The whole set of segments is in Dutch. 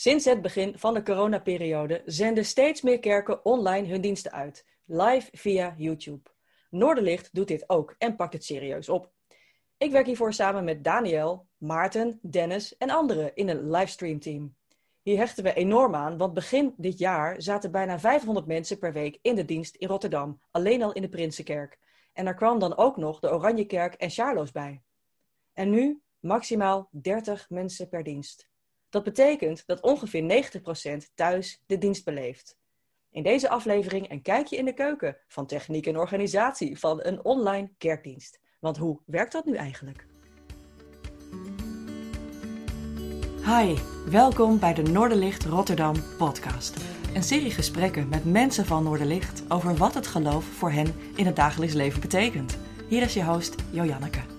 Sinds het begin van de coronaperiode zenden steeds meer kerken online hun diensten uit, live via YouTube. Noorderlicht doet dit ook en pakt het serieus op. Ik werk hiervoor samen met Daniel, Maarten, Dennis en anderen in een livestreamteam. Hier hechten we enorm aan, want begin dit jaar zaten bijna 500 mensen per week in de dienst in Rotterdam, alleen al in de Prinsenkerk. En er kwam dan ook nog de Oranjekerk en Charloes bij. En nu maximaal 30 mensen per dienst. Dat betekent dat ongeveer 90% thuis de dienst beleeft. In deze aflevering een kijkje in de keuken van techniek en organisatie van een online kerkdienst. Want hoe werkt dat nu eigenlijk? Hi, welkom bij de Noorderlicht Rotterdam podcast. Een serie gesprekken met mensen van Noorderlicht over wat het geloof voor hen in het dagelijks leven betekent. Hier is je host Jojanneke.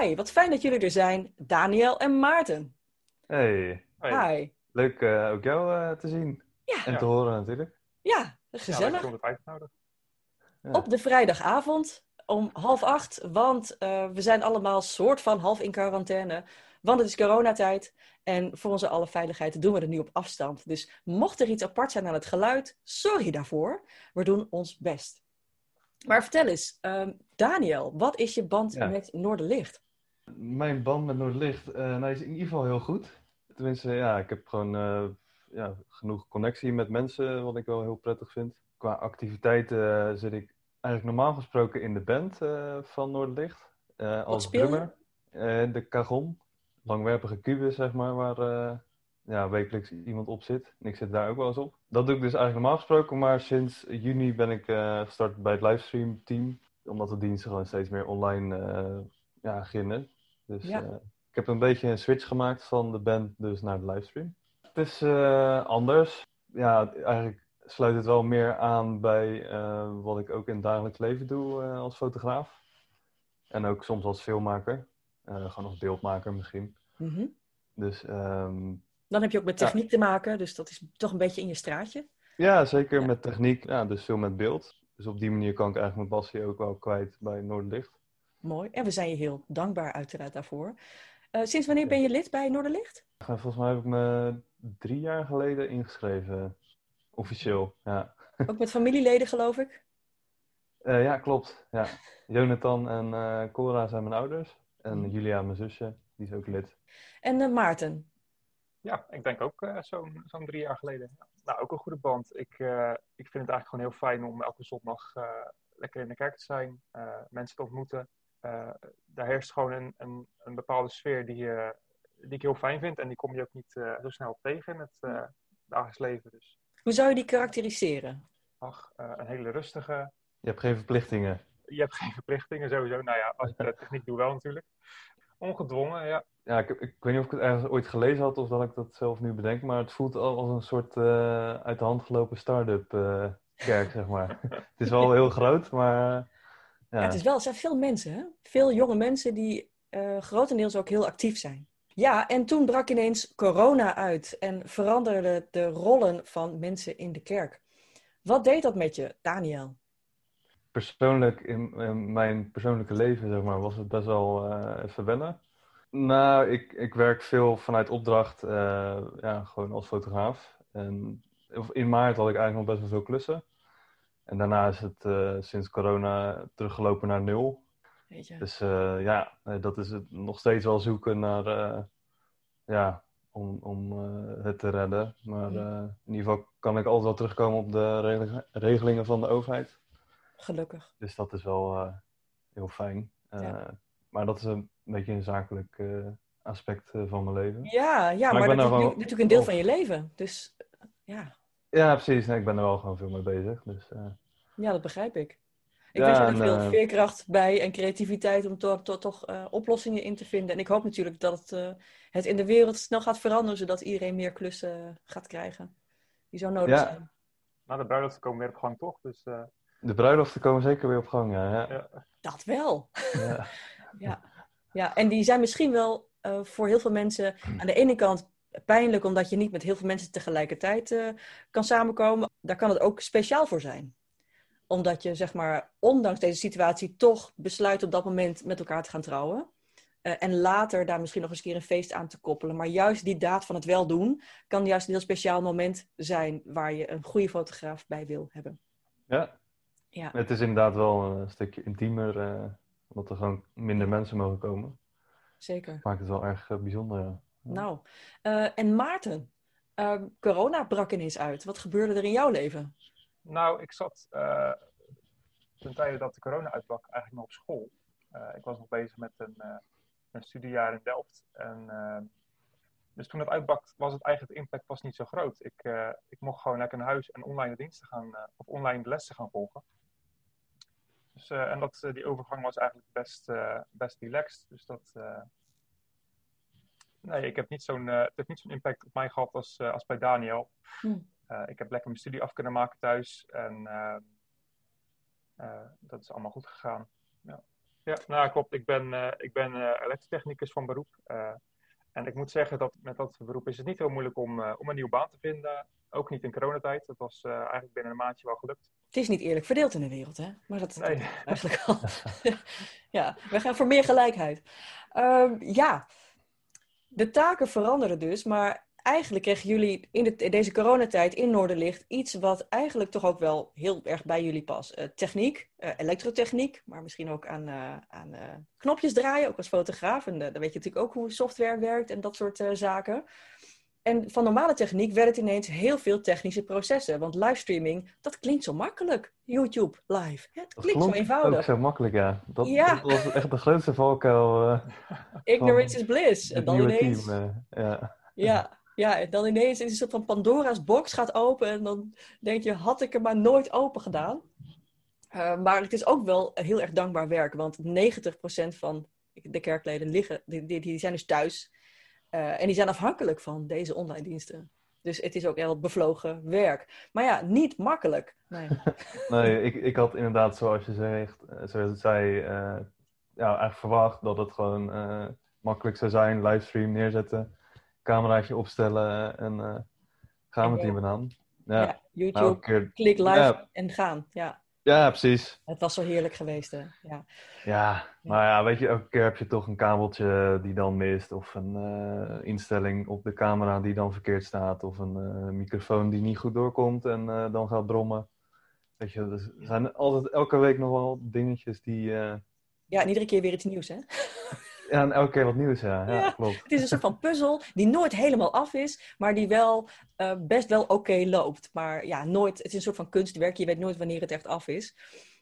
Hi, wat fijn dat jullie er zijn, Daniel en Maarten. Hey. Hi. Leuk uh, ook jou uh, te zien. Ja. En te horen natuurlijk. Ja, gezellig. Ja. Op de vrijdagavond om half acht, want uh, we zijn allemaal soort van half in quarantaine. Want het is coronatijd en voor onze alle veiligheid doen we het nu op afstand. Dus mocht er iets apart zijn aan het geluid, sorry daarvoor. We doen ons best. Maar vertel eens, uh, Daniel, wat is je band Ja. met Noorderlicht? Mijn band met Noordlicht uh, nou, is in ieder geval heel goed. Tenminste, ja, ik heb gewoon uh, ja, genoeg connectie met mensen, wat ik wel heel prettig vind. Qua activiteiten uh, zit ik eigenlijk normaal gesproken in de band van Noordlicht. Als drummer. De Cajon. Langwerpige kubus, zeg maar, waar ja, wekelijks iemand op zit. En ik zit daar ook wel eens op. Dat doe ik dus eigenlijk normaal gesproken, maar sinds juni ben ik uh, gestart bij het livestream team. Omdat de diensten gewoon steeds meer online uh, ja, beginnen. Dus Ja. uh, ik heb een beetje een switch gemaakt van de band dus naar de livestream. Het is uh, anders. Ja, eigenlijk sluit het wel meer aan bij uh, wat ik ook in het dagelijks leven doe als fotograaf. En ook soms als filmmaker. Gewoon als beeldmaker misschien. Mhm. Dus um, Dan heb je ook met Ja. techniek te maken, dus dat is toch een beetje in je straatje. ja, zeker Ja. met techniek. Ja, dus veel met beeld. Dus op die manier kan ik eigenlijk mijn passie ook wel kwijt bij Noorderlicht. Mooi. En we zijn je heel dankbaar uiteraard daarvoor. Eh, sinds wanneer ben je lid bij Noorderlicht? Volgens mij heb ik me drie jaar geleden ingeschreven. Officieel, ja. Ook met familieleden, geloof ik. Uh, ja, klopt. Ja. Jonathan en uh, Cora zijn mijn ouders. En Mhm. Julia, mijn zusje, die is ook lid. En eh, Maarten. Ja, ik denk ook eh, zo'n zo'n drie jaar geleden. Nou, ook een goede band. Ik, eh, ik vind het eigenlijk gewoon heel fijn om elke zondag eh, lekker in de kerk te zijn, eh, mensen te ontmoeten. Eh, daar heerst gewoon een, een, een bepaalde sfeer die, eh, die ik heel fijn vind. En die kom je ook niet eh, zo snel tegen in het eh, dagelijks leven. Dus Hoe zou je die karakteriseren? ach, eh, een hele rustige. Je hebt geen verplichtingen. Je hebt geen verplichtingen sowieso. Nou ja, als je de techniek doet wel natuurlijk. Ongedwongen, ja. Ja, ik, ik weet niet of ik het ergens ooit gelezen had of dat ik dat zelf nu bedenk, maar het voelt al als een soort uh, uit de hand gelopen start-up uh, kerk, zeg maar. het is wel heel groot, maar... Ja, het, is wel, het zijn veel mensen, hè? Veel jonge mensen die uh, grotendeels ook heel actief zijn. Ja, en toen brak ineens corona uit en veranderde de rollen van mensen in de kerk. Wat deed dat met je, Daniel? Persoonlijk, in, in mijn persoonlijke leven, zeg maar, was het best wel uh, even wennen. Nou, ik, ik werk veel vanuit opdracht, uh, ja, gewoon als fotograaf. En in maart had ik eigenlijk nog best wel veel klussen. En daarna is het uh, sinds corona teruggelopen naar nul. Weet je. Dus uh, ja, dat is het nog steeds wel zoeken naar, uh, ja, om, om het te redden. Maar in ieder geval kan ik altijd wel terugkomen op de regel regelingen van de overheid. Gelukkig. Dus dat is wel heel fijn. Ja. Maar dat is een beetje een zakelijk aspect van mijn leven. Ja, ja maar, maar dat is natuurlijk een deel van je leven. Dus ja. Ja, precies. Nee, ik ben er wel gewoon veel mee bezig. Dus, uh... Ja, dat begrijp ik. Ik ja, wens er veel uh... veerkracht bij en creativiteit om to to toch uh, oplossingen in te vinden. En ik hoop natuurlijk dat het, uh, het in de wereld snel gaat veranderen, zodat iedereen meer klussen gaat krijgen die zo nodig ja. zijn. Nou, de bruiloften komen weer op gang, toch? Dus, De bruiloften komen zeker weer op gang, ja. ja. Dat wel. Ja. ja. ja, en die zijn misschien wel voor heel veel mensen aan de ene kant pijnlijk omdat je niet met heel veel mensen tegelijkertijd uh, kan samenkomen. Daar kan het ook speciaal voor zijn. Omdat je, zeg maar, ondanks deze situatie toch besluit op dat moment met elkaar te gaan trouwen. en later daar misschien nog eens een keer een feest aan te koppelen. Maar juist die daad van het wel doen kan juist een heel speciaal moment zijn waar je een goede fotograaf bij wil hebben. Ja, Ja. het is inderdaad wel een stukje intiemer, eh, omdat er gewoon minder mensen mogen komen. Zeker. Maakt het wel erg eh, bijzonder, ja. Nou, eh, en Maarten, eh, corona brak ineens uit. Wat gebeurde er in jouw leven? Nou, ik zat eh ten tijde dat de corona uitbrak eigenlijk nog op school. Eh, ik was nog bezig met een, een studiejaar in Delft. En, dus toen het uitbrak was het eigenlijk, de impact was niet zo groot. Ik, ik mocht gewoon lekker naar huis en online diensten gaan, of online lessen gaan volgen. Dus, en dat, die overgang was eigenlijk best, best relaxed. Dus dat, nee, ik heb niet zo'n, eh, het heeft niet zo'n impact op mij gehad als, eh, als bij Daniel. Hm. Eh, ik heb lekker mijn studie af kunnen maken thuis. En dat is allemaal goed gegaan. Ja, ja nou klopt. Ik ben, ik ben elektrotechnicus van beroep. En ik moet zeggen dat met dat beroep is het niet heel moeilijk om, om een nieuwe baan te vinden. Ook niet in coronatijd. Dat was eigenlijk binnen een maandje wel gelukt. Het is niet eerlijk verdeeld in de wereld, hè? Maar dat is Nee. eigenlijk al. ja, we gaan voor meer gelijkheid. Ehm, ja, de taken veranderen dus, maar eigenlijk kregen jullie in, de, in deze coronatijd in Noorderlicht iets wat eigenlijk toch ook wel heel erg bij jullie past. Eh, techniek, eh, elektrotechniek, maar misschien ook aan, eh, aan knopjes draaien, ook als fotograaf. En dan weet je natuurlijk ook hoe software werkt en dat soort zaken. En van normale techniek werd het ineens heel veel technische processen. Want livestreaming, dat klinkt zo makkelijk. YouTube live. Het klinkt zo eenvoudig. ook zo makkelijk, ja. Dat, Ja. dat was echt de grootste valkuil eh Ignorance is bliss. En dan ineens, team. eh, ja. ja, ja, en dan ineens is een soort van Pandora's box gaat open. En dan denk je, had ik hem maar nooit open gedaan. Eh, maar het is ook wel heel erg dankbaar werk. Want 90% van de kerkleden liggen, die, die zijn dus thuis. Eh, en die zijn afhankelijk van deze online diensten. Dus het is ook heel bevlogen werk. Maar ja, niet makkelijk. Nee. Nee, ik, ik had inderdaad, zoals je zegt, eh, zoals het zei, eh, ja, eigenlijk verwacht dat het gewoon eh, makkelijk zou zijn. Livestream neerzetten, cameraatje opstellen en eh, gaan we En het aan. Ja, Ja, YouTube, nou, keer, klik live Ja. en gaan. Ja, ja, precies. het was zo heerlijk geweest. Hè? Ja. Ja, maar ja, weet je, elke keer heb je toch een kabeltje die dan mist. Of een eh, instelling op de camera die dan verkeerd staat. Of een eh, microfoon die niet goed doorkomt en eh, dan gaat brommen. Weet je, dus er zijn altijd elke week nog wel dingetjes die... ja, en iedere keer weer iets nieuws. Hè? ja, en elke keer wat nieuws, ja. Ja, Ja. klopt. Het is een soort van puzzel die nooit helemaal af is, maar die wel eh, best wel oké loopt. Maar ja, nooit, het is een soort van kunstwerk. Je weet nooit wanneer het echt af is.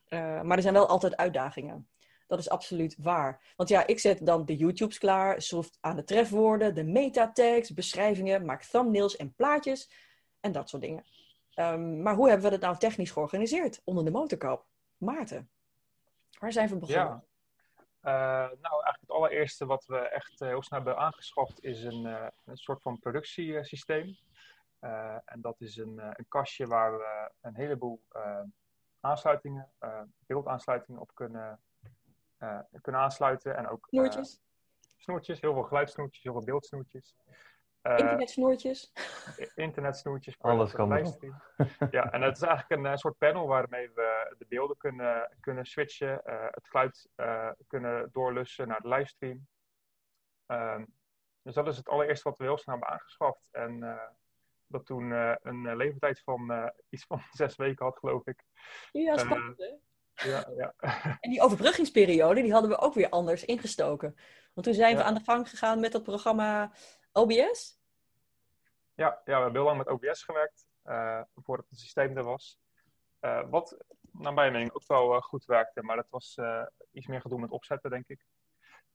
Eh, maar er zijn wel altijd uitdagingen. Dat is absoluut waar. Want ja, ik zet dan de YouTubes klaar, schroef aan de trefwoorden, de metatags, beschrijvingen, maak thumbnails en plaatjes en dat soort dingen. Ehm, maar hoe hebben we dat nou technisch georganiseerd onder de motorkap? Maarten, waar zijn we begonnen? Ja. Eh, nou, eigenlijk het allereerste wat we echt eh, heel snel hebben aangeschaft is een, eh, een soort van productiesysteem. En dat is een, een kastje waar we een heleboel aansluitingen, beeldaansluitingen op kunnen, kunnen aansluiten. En ook Snoertjes, snoertjes, heel veel geluidssnoertjes, heel veel beeldsnoertjes. Eh, internetsnoertjes. internetsnoertjes. Alles kan livestream. Ja, en het is eigenlijk een eh, soort panel waarmee we de beelden kunnen, kunnen switchen, eh, het geluid eh, kunnen doorlussen naar de livestream. Ehm, dus dat is het allereerste wat we heel snel hebben aangeschaft. En eh, dat toen eh, een leeftijd van eh, iets van zes weken had, geloof ik. Ja, spannend hè? Ja, ja. En die overbruggingsperiode, die hadden we ook weer anders ingestoken. Want toen zijn we aan de gang gegaan met dat programma OBS. Ja, ja, we hebben heel lang met OBS gewerkt, eh, voordat het systeem er was. Eh, wat, naar mijn mening, ook wel eh, goed werkte, maar dat was eh, iets meer gedoe met opzetten, denk ik.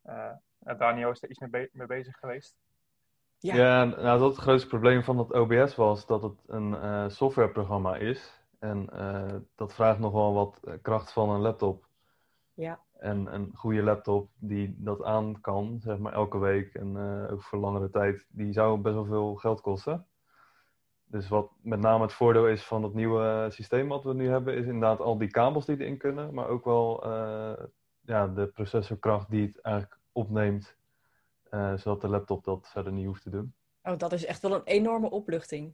Eh, Daniel is er iets mee, be- mee bezig geweest. Ja. Ja, nou, dat het grootste probleem van het OBS was dat het een eh, softwareprogramma is. En eh, dat vraagt nog wel wat kracht van een laptop. Ja. En een goede laptop die dat aan kan, zeg maar elke week en eh, ook voor langere tijd, die zou best wel veel geld kosten. Dus wat met name het voordeel is van het nieuwe systeem wat we nu hebben, is inderdaad al die kabels die erin kunnen, maar ook wel eh, ja, de processorkracht die het eigenlijk opneemt, eh, zodat de laptop dat verder niet hoeft te doen. Oh, dat is echt wel een enorme opluchting.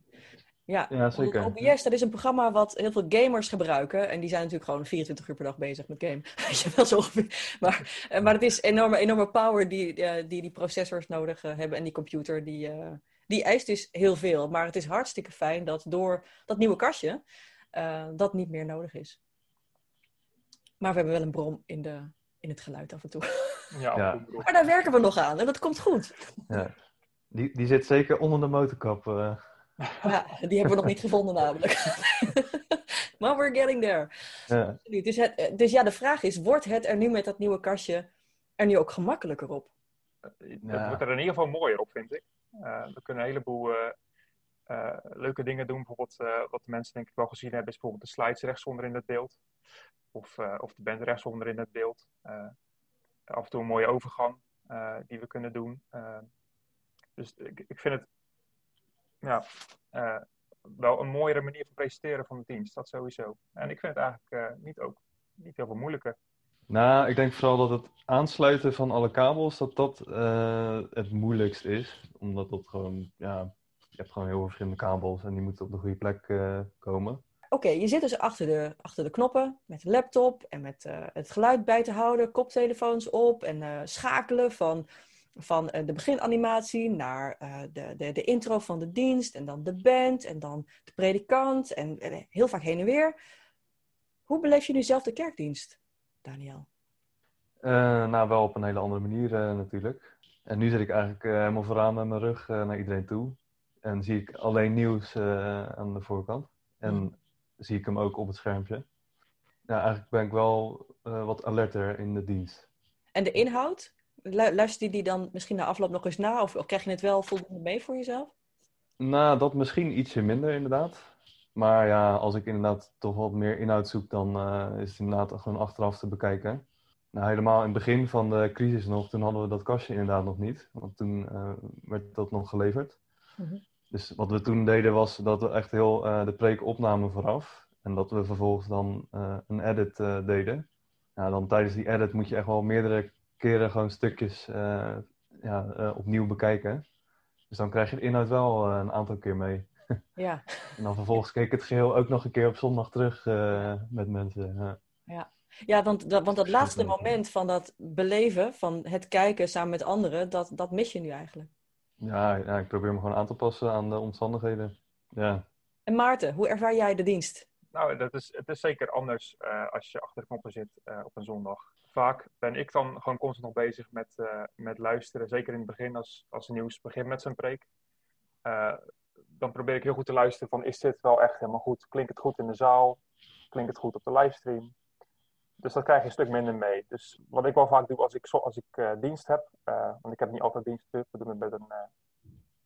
Ja, Ja, zeker. OBS, dat is een programma wat heel veel gamers gebruiken. En die zijn natuurlijk gewoon 24 uur per dag bezig met game. Weet je wel zo ongeveer. Maar, eh, maar het is enorme, enorme power die, eh, die die processors nodig eh, hebben. En die computer, die, eh, die eist dus heel veel. Maar het is hartstikke fijn dat door dat nieuwe kastje eh, dat niet meer nodig is. Maar we hebben wel een brom in, de, in het geluid af en toe. Ja. Maar daar werken we nog aan en dat komt goed. Ja. Die, die zit zeker onder de motorkap. eh. Ja, die hebben we nog niet gevonden namelijk. maar we're getting there. ja. Dus, het, dus ja, de vraag is, wordt het er nu met dat nieuwe kastje er nu ook gemakkelijker op? Het Ja. wordt er in ieder geval mooier op, vind ik. Eh, we kunnen een heleboel eh, eh, leuke dingen doen. Bijvoorbeeld, eh, wat de mensen denk ik wel gezien hebben, is bijvoorbeeld de slides rechtsonder in het beeld. Of, eh, of de band rechtsonder in het beeld. Eh, af en toe een mooie overgang eh, die we kunnen doen. Eh, dus ik, ik vind het ja, eh, wel een mooiere manier van presenteren van de dienst. Dat sowieso. En ik vind het eigenlijk eh, niet, ook, niet heel veel moeilijker. Nou, ik denk vooral dat het aansluiten van alle kabels, dat dat eh, het moeilijkst is. Omdat dat gewoon, ja, je hebt gewoon heel veel verschillende kabels en die moeten op de goede plek eh, komen. Oké, je zit dus achter de, achter de knoppen met de laptop en met eh, het geluid bij te houden, koptelefoons op en eh, schakelen van, van eh, de beginanimatie naar eh, de, de, de intro van de dienst en dan de band en dan de predikant en eh, heel vaak heen en weer. Hoe beleef je nu zelf de kerkdienst, Daniel? Nou, wel op een hele andere manier natuurlijk. En nu zit ik eigenlijk helemaal vooraan met mijn rug naar iedereen toe. En zie ik alleen nieuws aan de voorkant. En Mhm. zie ik hem ook op het schermpje. Ja, eigenlijk ben ik wel wat alerter in de dienst. En de inhoud, luister je die dan misschien na afloop nog eens na of, of krijg je het wel voldoende mee voor jezelf? Nou, dat misschien ietsje minder inderdaad. Maar ja, als ik inderdaad toch wat meer inhoud zoek, dan eh, is het inderdaad gewoon achteraf te bekijken. Nou, helemaal in het begin van de crisis nog, toen hadden we dat kastje inderdaad nog niet. Want toen eh, werd dat nog geleverd. Mhm. Dus wat we toen deden was dat we echt heel eh, de preek opnamen vooraf. En dat we vervolgens dan een edit deden. Nou, dan tijdens die edit moet je echt wel meerdere keren gewoon stukjes eh, ja, eh, opnieuw bekijken. Dus dan krijg je de inhoud wel eh, een aantal keer mee. Ja. En dan vervolgens keek ik het geheel ook nog een keer op zondag terug eh, met mensen. ja. Ja, want dat, want dat laatste moment van dat beleven, van het kijken samen met anderen, dat, dat mis je nu eigenlijk. Ja, ja, ik probeer me gewoon aan te passen aan de omstandigheden. Ja, En Maarten, hoe ervaar jij de dienst? Nou, dat is, het is zeker anders eh, als je achter de knoppen zit eh, op een zondag. Vaak ben ik dan gewoon constant nog bezig met, eh, met luisteren. Zeker in het begin, als, als het nieuws begint met zijn preek. Eh, dan probeer ik heel goed te luisteren van, is dit wel echt helemaal goed? Klinkt het goed in de zaal? Klinkt het goed op de livestream? Dus dat krijg je een stuk minder mee. Dus wat ik wel vaak doe als ik, zo- als ik eh, dienst heb, want ik heb niet altijd dienst. We doen het met een,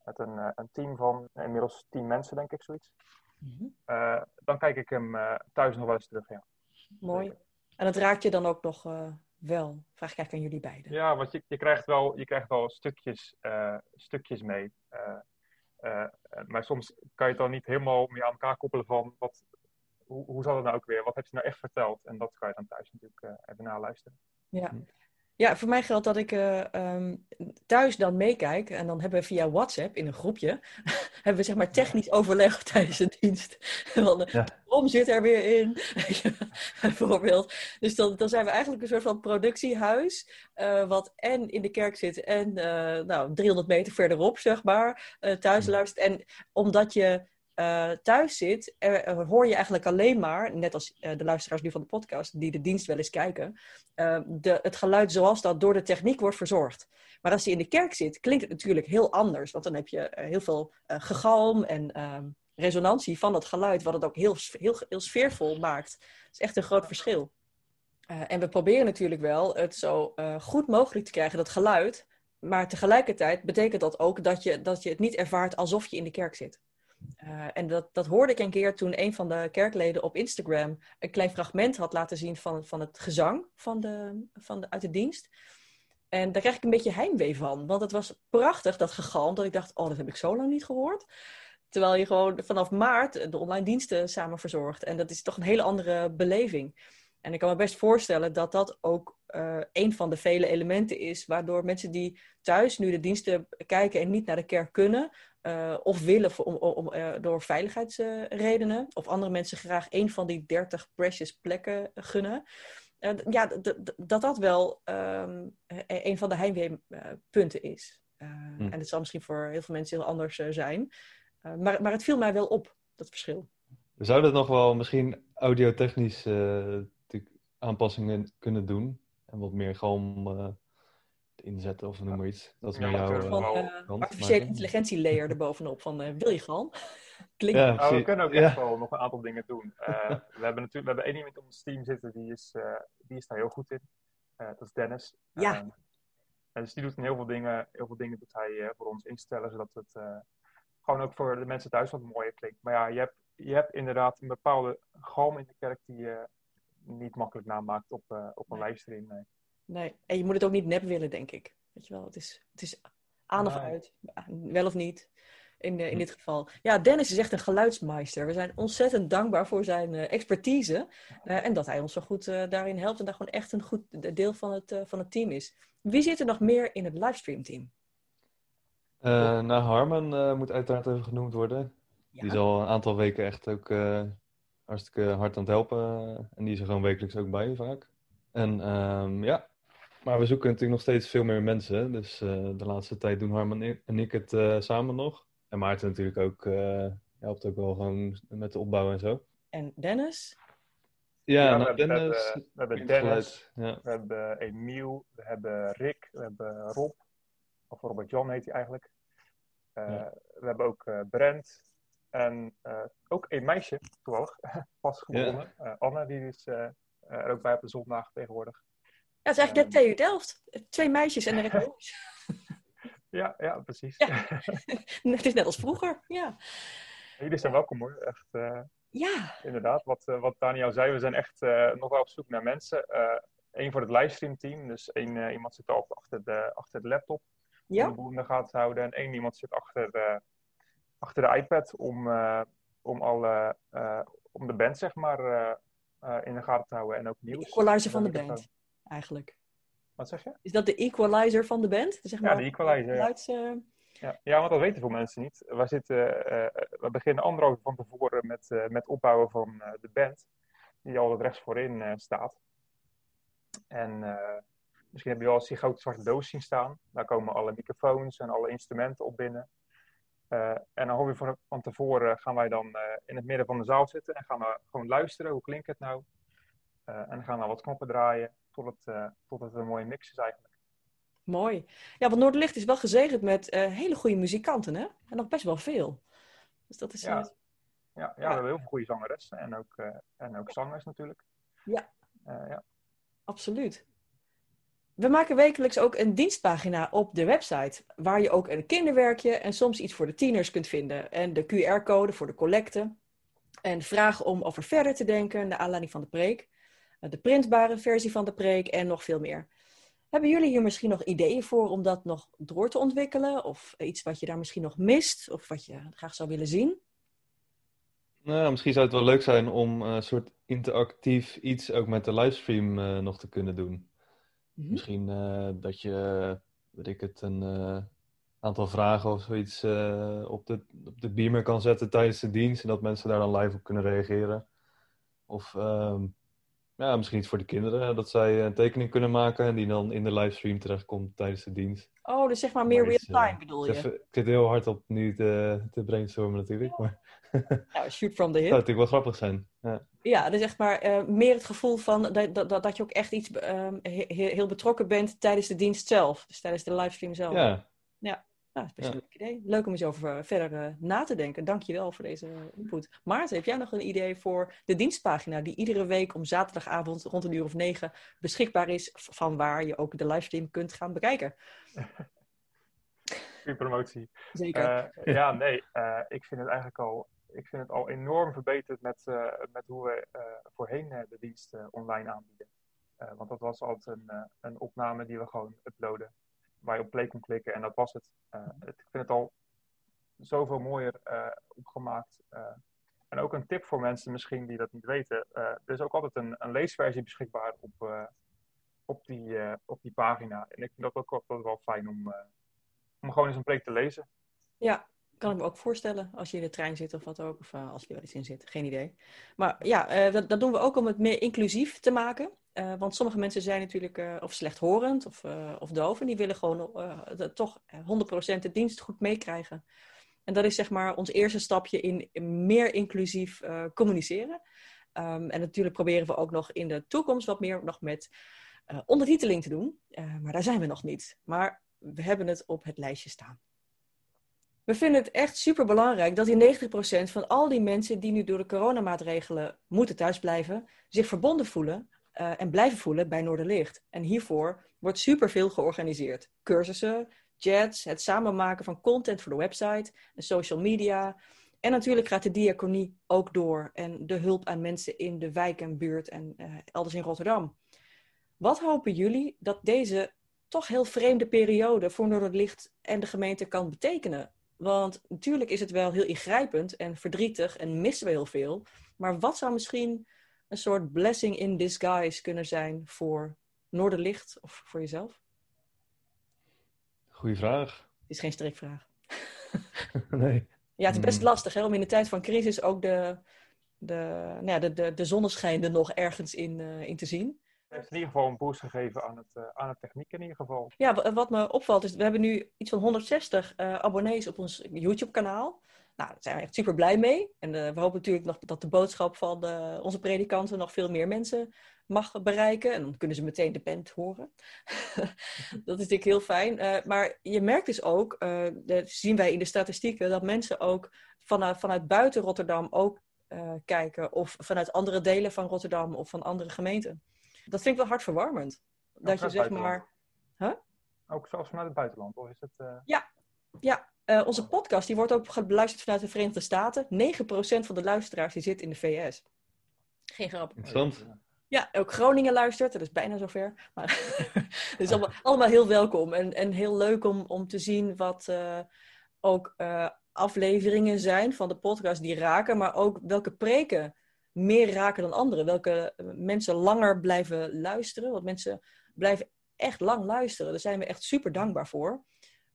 met een, een team van inmiddels tien mensen, denk ik, zoiets. Eh, dan kijk ik hem thuis nog wel eens terug, ja. Mooi. En dat raakt je dan ook nog eh, wel? Vraag ik eigenlijk aan jullie beiden. Ja, want je, je, krijgt wel, je krijgt wel stukjes, eh, stukjes mee. Eh, maar soms kan je het dan niet helemaal meer aan elkaar koppelen van wat, hoe, hoe zat het nou ook weer? Wat heb je nou echt verteld? En dat kan je dan thuis natuurlijk even naluisteren. Ja. Ja, voor mij geldt dat ik eh, ehm, thuis dan meekijk en dan hebben we via WhatsApp in een groepje, hebben we zeg maar technisch overleg tijdens de dienst. Van, eh, Ja. Zit er weer in, bijvoorbeeld. Dus dan, dan zijn we eigenlijk een soort van productiehuis, eh, wat en in de kerk zit en eh, nou, 300 meter verderop, zeg maar, thuis luistert. En omdat je eh, thuis zit, hoor je eigenlijk alleen maar, net als eh, de luisteraars nu van de podcast, die de dienst wel eens kijken, eh, de, het geluid zoals dat door de techniek wordt verzorgd. Maar als je in de kerk zit, klinkt het natuurlijk heel anders. Want dan heb je heel veel gegalm en ehm, resonantie van dat geluid, wat het ook heel, heel, heel sfeervol maakt. Dat is echt een groot verschil. En we proberen natuurlijk wel het zo goed mogelijk te krijgen, dat geluid. Maar tegelijkertijd betekent dat ook dat je, dat je het niet ervaart alsof je in de kerk zit. Eh, en dat, dat hoorde ik een keer toen een van de kerkleden op Instagram een klein fragment had laten zien van, van het gezang van de, van de, uit de dienst. En daar kreeg ik een beetje heimwee van. Want het was prachtig, dat gegalm, dat ik dacht, oh, dat heb ik zo lang niet gehoord. Terwijl je gewoon vanaf maart de online diensten samen verzorgt. En dat is toch een hele andere beleving. En ik kan me best voorstellen dat dat ook uh, een van de vele elementen is waardoor mensen die thuis nu de diensten kijken en niet naar de kerk kunnen, uh, of willen om, om, uh, door veiligheidsredenen, of andere mensen graag een van die 30 precious plekken gunnen. ja, dat dat wel um, een van de heimweepunten is. Hm. En het zal misschien voor heel veel mensen heel anders zijn. maar, maar het viel mij wel op, dat verschil. We zouden nog wel misschien audiotechnisch aanpassingen kunnen doen. En wat meer gewoon inzetten of noem maar iets. Dat is ja, meer jouw van, uh, artificiële intelligentie layer erbovenop van uh, wil je gewoon? Klinkt. Ja, nou, we kunnen ook echt wel nog een aantal dingen doen. we hebben natuurlijk we hebben één iemand op ons team zitten die is, die is daar heel goed in. dat is Dennis. Ja. Ehm, en dus die doet heel veel dingen, heel veel dingen doet hij voor ons instellen, zodat het gewoon ook voor de mensen thuis wat mooier klinkt. Maar ja, je hebt, je hebt inderdaad een bepaalde galm in de kerk die, niet makkelijk namaakt op, uh, op een livestream. Nee. Nee, en je moet het ook niet nep willen, denk ik. Weet je wel, het is, het is aan of uit, wel of niet. In, in hm. dit geval. Ja, Dennis is echt een geluidsmeister. We zijn ontzettend dankbaar voor zijn uh, expertise. Uh, en dat hij ons zo goed daarin helpt. En daar gewoon echt een goed deel van het, van het team is. Wie zit er nog meer in het livestream team? nou, Harman moet uiteraard even genoemd worden. Die is al een aantal weken echt ook hartstikke hard aan het helpen. En die is er gewoon wekelijks ook bij vaak. En um, ja, maar we zoeken natuurlijk nog steeds veel meer mensen. Dus uh, de laatste tijd doen Harman en ik het uh, samen nog. En Maarten natuurlijk ook uh, helpt ook wel gewoon met de opbouw en zo. En Dennis? Ja, ja nou, we, Dennis, hebben, we hebben Dennis, ja. we hebben Emiel, we hebben Rick, we hebben Rob. Of Robert Jan heet hij eigenlijk. Ja. We hebben ook Brent, en uh, ook een meisje, toevallig, pas geboren. Uh, Anne, die is uh, er ook bij op de zondag tegenwoordig. Ja, het is eigenlijk net TU Delft. Twee meisjes en een jongens. ja, ja, precies. Ja. het is net als vroeger, ja. Jullie zijn welkom hoor, echt. ja. Inderdaad, wat, wat Daniel zei, we zijn echt nog wel op zoek naar mensen. Eén voor het livestream team, dus één iemand zit al achter de, achter de laptop. Ja. Om de boel in de gaten te houden. En één iemand zit achter de achter de iPad om, om, alle, om de band zeg maar in de gaten te houden en ook nieuws. De equalizer van de band, eigenlijk. Wat zeg je? Is dat de equalizer van de band? Zeg maar, ja, de equalizer. Geluids, ja. ja, want dat weten veel mensen niet. We, zitten, we beginnen anderhalf van tevoren met, met opbouwen van de band, die altijd rechts voorin staat. En misschien heb je wel eens die grote zwarte doos zien staan. Daar komen alle microfoons en alle instrumenten op binnen. Uh, en dan hoor je van, tevoren gaan wij dan uh, in het midden van de zaal zitten en gaan we gewoon luisteren. Hoe klinkt het nou? Uh, en dan gaan we wat knoppen draaien tot het, tot het een mooie mix is eigenlijk. Mooi. Ja, want Noorderlicht is wel gezegend met hele goede muzikanten, hè? En nog best wel veel. Dus dat is... Ja, ja, ja, we hebben heel veel goede zangeressen en ook, en ook zangers natuurlijk. Ja. ja. Absoluut. We maken wekelijks ook een dienstpagina op de website, waar je ook een kinderwerkje en soms iets voor de tieners kunt vinden. En de QR-code voor de collecte. En vragen om over verder te denken, naar aanleiding van de preek. De printbare versie van de preek en nog veel meer. Hebben jullie hier misschien nog ideeën voor om dat nog door te ontwikkelen? Of iets wat je daar misschien nog mist? Of wat je graag zou willen zien? Nou, misschien zou het wel leuk zijn om een soort interactief iets ook met de livestream uh, nog te kunnen doen. Mhm. Misschien uh, dat je, weet ik het, een aantal vragen of zoiets op, de, op de beamer kan zetten tijdens de dienst. En dat mensen daar dan live op kunnen reageren. Of um, ja, misschien iets voor de kinderen. Dat zij een tekening kunnen maken en die dan in de livestream terechtkomt tijdens de dienst. Oh, dus zeg maar meer real-time bedoel je? ik zit heel hard op nu te, te brainstormen natuurlijk. Maar ja, shoot from the hip. Dat zou natuurlijk wel grappig zijn. Ja, ja dus zeg maar uh, meer het gevoel van dat, dat, dat je ook echt iets um, heel betrokken bent tijdens de dienst zelf. Dus tijdens de livestream zelf. Ja. Ja, nou, dat is best ja. een leuk idee. Leuk om eens over uh, verder uh, na te denken. Dank je wel voor deze input. Maarten, heb jij nog een idee voor de dienstpagina die iedere week om zaterdagavond rond een uur of negen beschikbaar is, van waar je ook de livestream kunt gaan bekijken? Goeie promotie. Zeker. ja, nee, ik vind het eigenlijk al ik vind het al enorm verbeterd met, uh, met hoe we uh, voorheen de dienst online aanbieden. want dat was altijd een, een opname die we gewoon uploaden, waar je op play kon klikken en dat was het. het ik vind het al zoveel mooier opgemaakt. En ook een tip voor mensen misschien die dat niet weten. er is ook altijd een, een leesversie beschikbaar op, op, die, op die pagina. En ik vind dat ook wel fijn om, om gewoon eens een preek te lezen. Ja, kan ik me ook voorstellen als je in de trein zit of wat ook. Of als je er wel iets in zit, geen idee. Maar ja, dat, dat, doen we ook om het meer inclusief te maken. Uh, want sommige mensen zijn natuurlijk uh, of slechthorend of, uh, of doof. En die willen gewoon toch 100% de dienst goed meekrijgen. En dat is zeg maar ons eerste stapje in, meer inclusief communiceren. Um, en natuurlijk proberen we ook nog in de toekomst wat meer nog met ondertiteling te doen. maar daar zijn we nog niet. Maar we hebben het op het lijstje staan. We vinden het echt super belangrijk dat die 90% van al die mensen die nu door de coronamaatregelen moeten thuisblijven, zich verbonden voelen uh, en blijven voelen bij Noorderlicht. En hiervoor wordt superveel georganiseerd. Cursussen, chats, het samenmaken van content voor de website en social media. En natuurlijk gaat de diaconie ook door en de hulp aan mensen in de wijk en buurt en uh, elders in Rotterdam. Wat hopen jullie dat deze toch heel vreemde periode voor Noorderlicht en de gemeente kan betekenen? Want natuurlijk is het wel heel ingrijpend en verdrietig en missen we heel veel. Maar wat zou misschien een soort blessing in disguise kunnen zijn voor Noorderlicht of voor jezelf? Goeie vraag. Het is geen strikvraag. nee. Ja, het is best hmm. lastig hè, om in de tijd van crisis ook de, de, nou ja, de, de, de zonneschijn er nog ergens in, uh, in te zien. Het heeft in ieder geval een boost gegeven aan, het, uh, aan de techniek in ieder geval. Ja, wat me opvalt is, we hebben nu iets van 160 uh, eh, abonnees op ons YouTube-kanaal. Nou, daar zijn we echt super blij mee. En uh, we hopen natuurlijk nog dat de boodschap van uh, onze predikanten nog veel meer mensen mag bereiken. En dan kunnen ze meteen de band horen. dat is natuurlijk heel fijn. Uh, maar je merkt dus ook, dat zien wij in de statistieken, dat mensen ook vanuit, vanuit buiten Rotterdam ook kijken. Of vanuit andere delen van Rotterdam of van andere gemeenten. Dat vind ik wel hartverwarmend. Dat je zeg maar. Huh? Ook zelfs vanuit het buitenland, of is het. Ja, ja, uh, onze podcast die wordt ook beluisterd vanuit de Verenigde Staten. 9% van de luisteraars die zit in de VS. Geen grap. Interessant. Ja, ook Groningen luistert. Dat is bijna zover. Maar het is allemaal, allemaal heel welkom. En, en heel leuk om, om te zien wat uh, ook uh, afleveringen zijn van de podcast die raken. Maar ook welke preken meer raken dan andere. Welke mensen langer blijven luisteren. Want mensen blijven echt lang luisteren. Daar zijn we echt super dankbaar voor.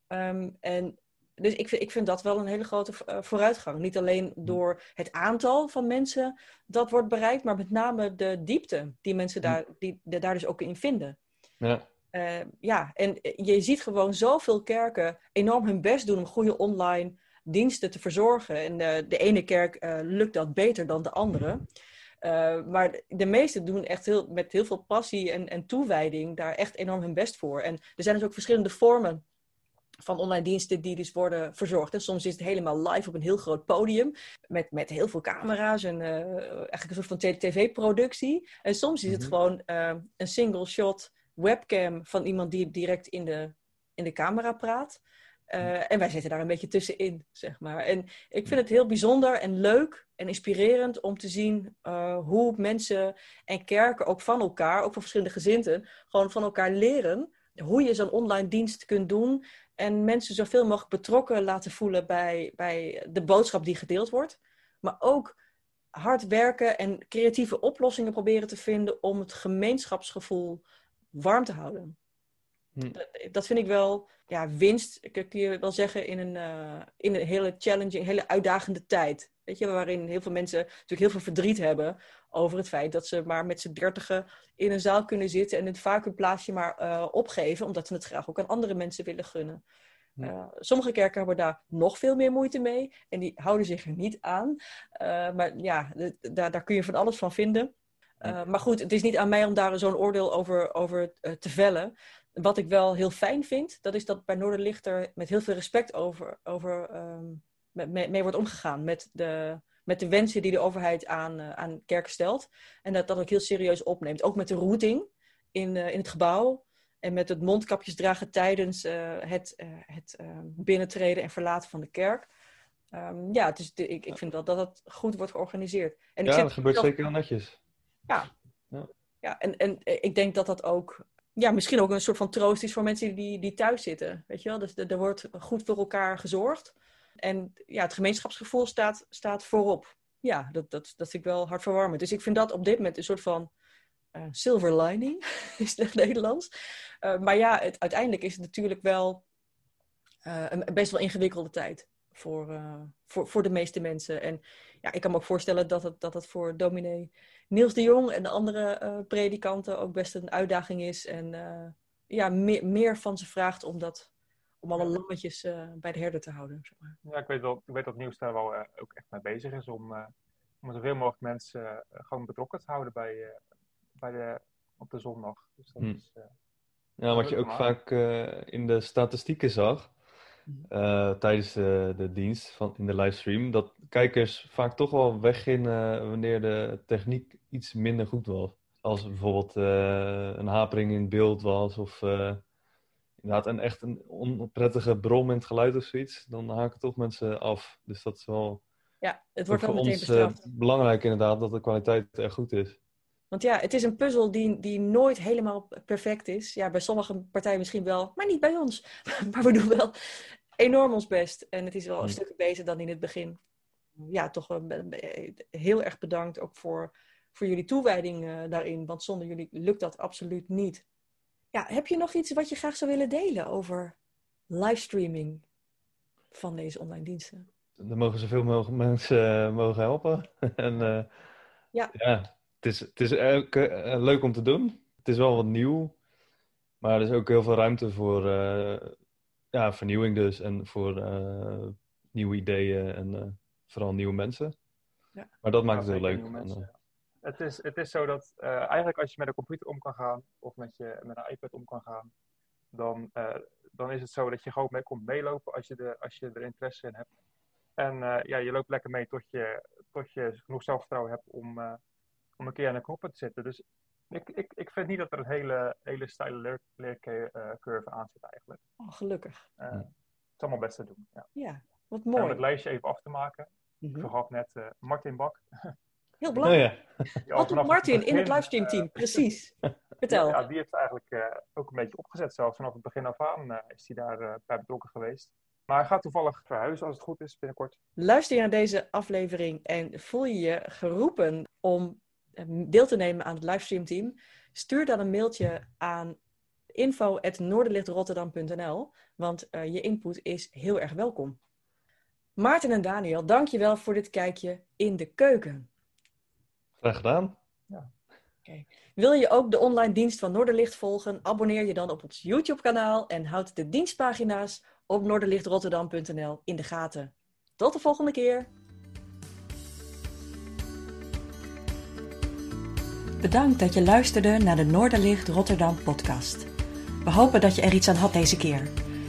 Um, en dus ik vind, ik vind dat wel een hele grote uh, vooruitgang. Niet alleen hm. door het aantal van mensen dat wordt bereikt, maar met name de diepte die mensen hm. daar, die, die daar dus ook in vinden. Ja. Uh, ja, en je ziet gewoon zoveel kerken enorm hun best doen om goede online diensten te verzorgen. En de, de ene kerk uh, lukt dat beter dan de andere. Uh, maar de meesten doen echt heel, met heel veel passie en, en toewijding daar echt enorm hun best voor. En er zijn dus ook verschillende vormen van online diensten die dus worden verzorgd. En soms is het helemaal live op een heel groot podium met, met heel veel camera's en uh, eigenlijk een soort van tv-productie. En soms is het mhm. gewoon uh, een single shot webcam van iemand die direct in de, in de camera praat. Uh, en wij zitten daar een beetje tussenin, zeg maar. En ik vind het heel bijzonder en leuk en inspirerend om te zien hoe mensen en kerken ook van elkaar, ook van verschillende gezinten, gewoon van elkaar leren hoe je zo'n online dienst kunt doen en mensen zoveel mogelijk betrokken laten voelen bij, bij de boodschap die gedeeld wordt. Maar ook hard werken en creatieve oplossingen proberen te vinden om het gemeenschapsgevoel warm te houden. Hm. Dat, vind ik wel ja, winst, ik kun je wel zeggen, in een, uh, in een hele challenging, hele uitdagende tijd. Weet je, waarin heel veel mensen natuurlijk heel veel verdriet hebben over het feit dat ze maar met z'n dertigen in een zaal kunnen zitten en het vaak hun plaatsje maar uh, opgeven, omdat ze het graag ook aan andere mensen willen gunnen. Uh, sommige kerken hebben daar nog veel meer moeite mee en die houden zich er niet aan. Uh, maar ja, daar, daar kun je van alles van vinden. maar goed, het is niet aan mij om daar zo'n oordeel over, over te vellen. Wat ik wel heel fijn vind, dat is dat bij Noorderlichter met heel veel respect over, over um, mee, mee wordt omgegaan. Met de, met de wensen die de overheid aan, uh, aan kerken stelt. En dat dat ook heel serieus opneemt. Ook met de routing in, uh, in het gebouw. En met het mondkapjes dragen tijdens uh, het, het binnentreden en verlaten van de kerk. Um, ja, is, ik, ik vind wel dat dat goed wordt georganiseerd. En ja, dat gebeurt zeker wel netjes. Ja, ja. ja en, en ik denk dat dat ook ja, misschien ook een soort van troost is voor mensen die, die thuis zitten. Weet je wel? Dus er wordt goed voor elkaar gezorgd. En ja, het gemeenschapsgevoel staat, staat voorop. ja, dat, dat, dat vind ik wel hartverwarmend. Dus ik vind dat op dit moment een soort van uh, silver lining, is het Nederlands. Uh, maar ja, uiteindelijk is het natuurlijk wel uh, een best wel ingewikkelde tijd voor, voor, voor de meeste mensen. En ja, ik kan me ook voorstellen dat het, dat het voor dominee Niels de Jong en de andere predikanten ook best een uitdaging is. En ja, meer, meer van ze vraagt om, dat, om alle lammetjes bij de herder te houden. Zeg maar. Ja, ik weet, wel, ik weet dat Niels daar wel ook echt mee bezig is om, om zoveel mogelijk mensen gewoon betrokken te houden bij, bij de, op de zondag. Dus dat Hm. is, eh, Ja, wat je ook Maar- vaak eh, in de statistieken zag eh, tijdens de, de dienst van, in de livestream, dat kijkers vaak toch wel weggingen wanneer de techniek iets minder goed was. Als er bijvoorbeeld eh, een hapering in beeld was of eh, inderdaad een echt een onprettige brom in het geluid of zoiets, dan haken toch mensen af. Dus dat is wel Ja, het ook wordt voor meteen ons eh, bestraft. belangrijk inderdaad dat de kwaliteit er goed is. Want ja, het is een puzzel die, die nooit helemaal perfect is. Ja, bij sommige partijen misschien wel, maar niet bij ons. Maar we doen wel enorm ons best. En het is wel een Hmm. stuk beter dan in het begin. Ja, toch wel be- heel erg bedankt ook voor, voor jullie toewijding eh, daarin. Want zonder jullie lukt dat absoluut niet. Ja, heb je nog iets wat je graag zou willen delen over livestreaming van deze online diensten? Dan mogen zoveel mogelijk mensen eh, mogen helpen. en eh, Ja. het is, het is ook eh, leuk om te doen. Het is wel wat nieuw. Maar er is ook heel veel ruimte voor eh, ja, vernieuwing dus. En voor eh, nieuwe ideeën en eh, vooral nieuwe mensen. Ja. Maar dat maakt ja, het heel leuk. En, ja. Het is, het is zo dat eh, eigenlijk als je met een computer om kan gaan, of met, je, met een iPad om kan gaan, dan, eh, dan is het zo dat je gewoon mee komt meelopen als je, de, als je er interesse in hebt. En eh, ja, je loopt lekker mee tot je, tot je genoeg zelfvertrouwen hebt om, om een keer aan de knoppen te zitten. Dus ik, ik, ik vind niet dat er een hele, hele steile leer, leercurve aan zit eigenlijk. Oh, gelukkig. Ja. Het is allemaal best te doen. Ja. Ja, wat En om het mooi. lijstje even af te maken. Ik Mhm. vergaf net Martin Bak. Heel oh belangrijk. ja, Wat doet Martin in het livestream-team? eh, Precies. Vertel. Ja, die heeft eigenlijk eh, ook een beetje opgezet zelfs. Vanaf het begin af aan eh, is hij daar bij betrokken geweest. Maar hij gaat toevallig verhuizen als het goed is binnenkort. Luister je naar deze aflevering en voel je je geroepen om deel te nemen aan het livestreamteam? Stuur dan een mailtje aan info.noorderlichtrotterdam.nl, want je input is heel erg welkom. Maarten en Daniel, dankjewel voor dit kijkje in de keuken. Graag gedaan. Wil je ook de online dienst van Noorderlicht volgen? Abonneer je dan op ons YouTube-kanaal en houd de dienstpagina's op noorderlichtrotterdam.nl in de gaten. Tot de volgende keer! Bedankt dat je luisterde naar de Noorderlicht Rotterdam podcast. We hopen dat je er iets aan had deze keer.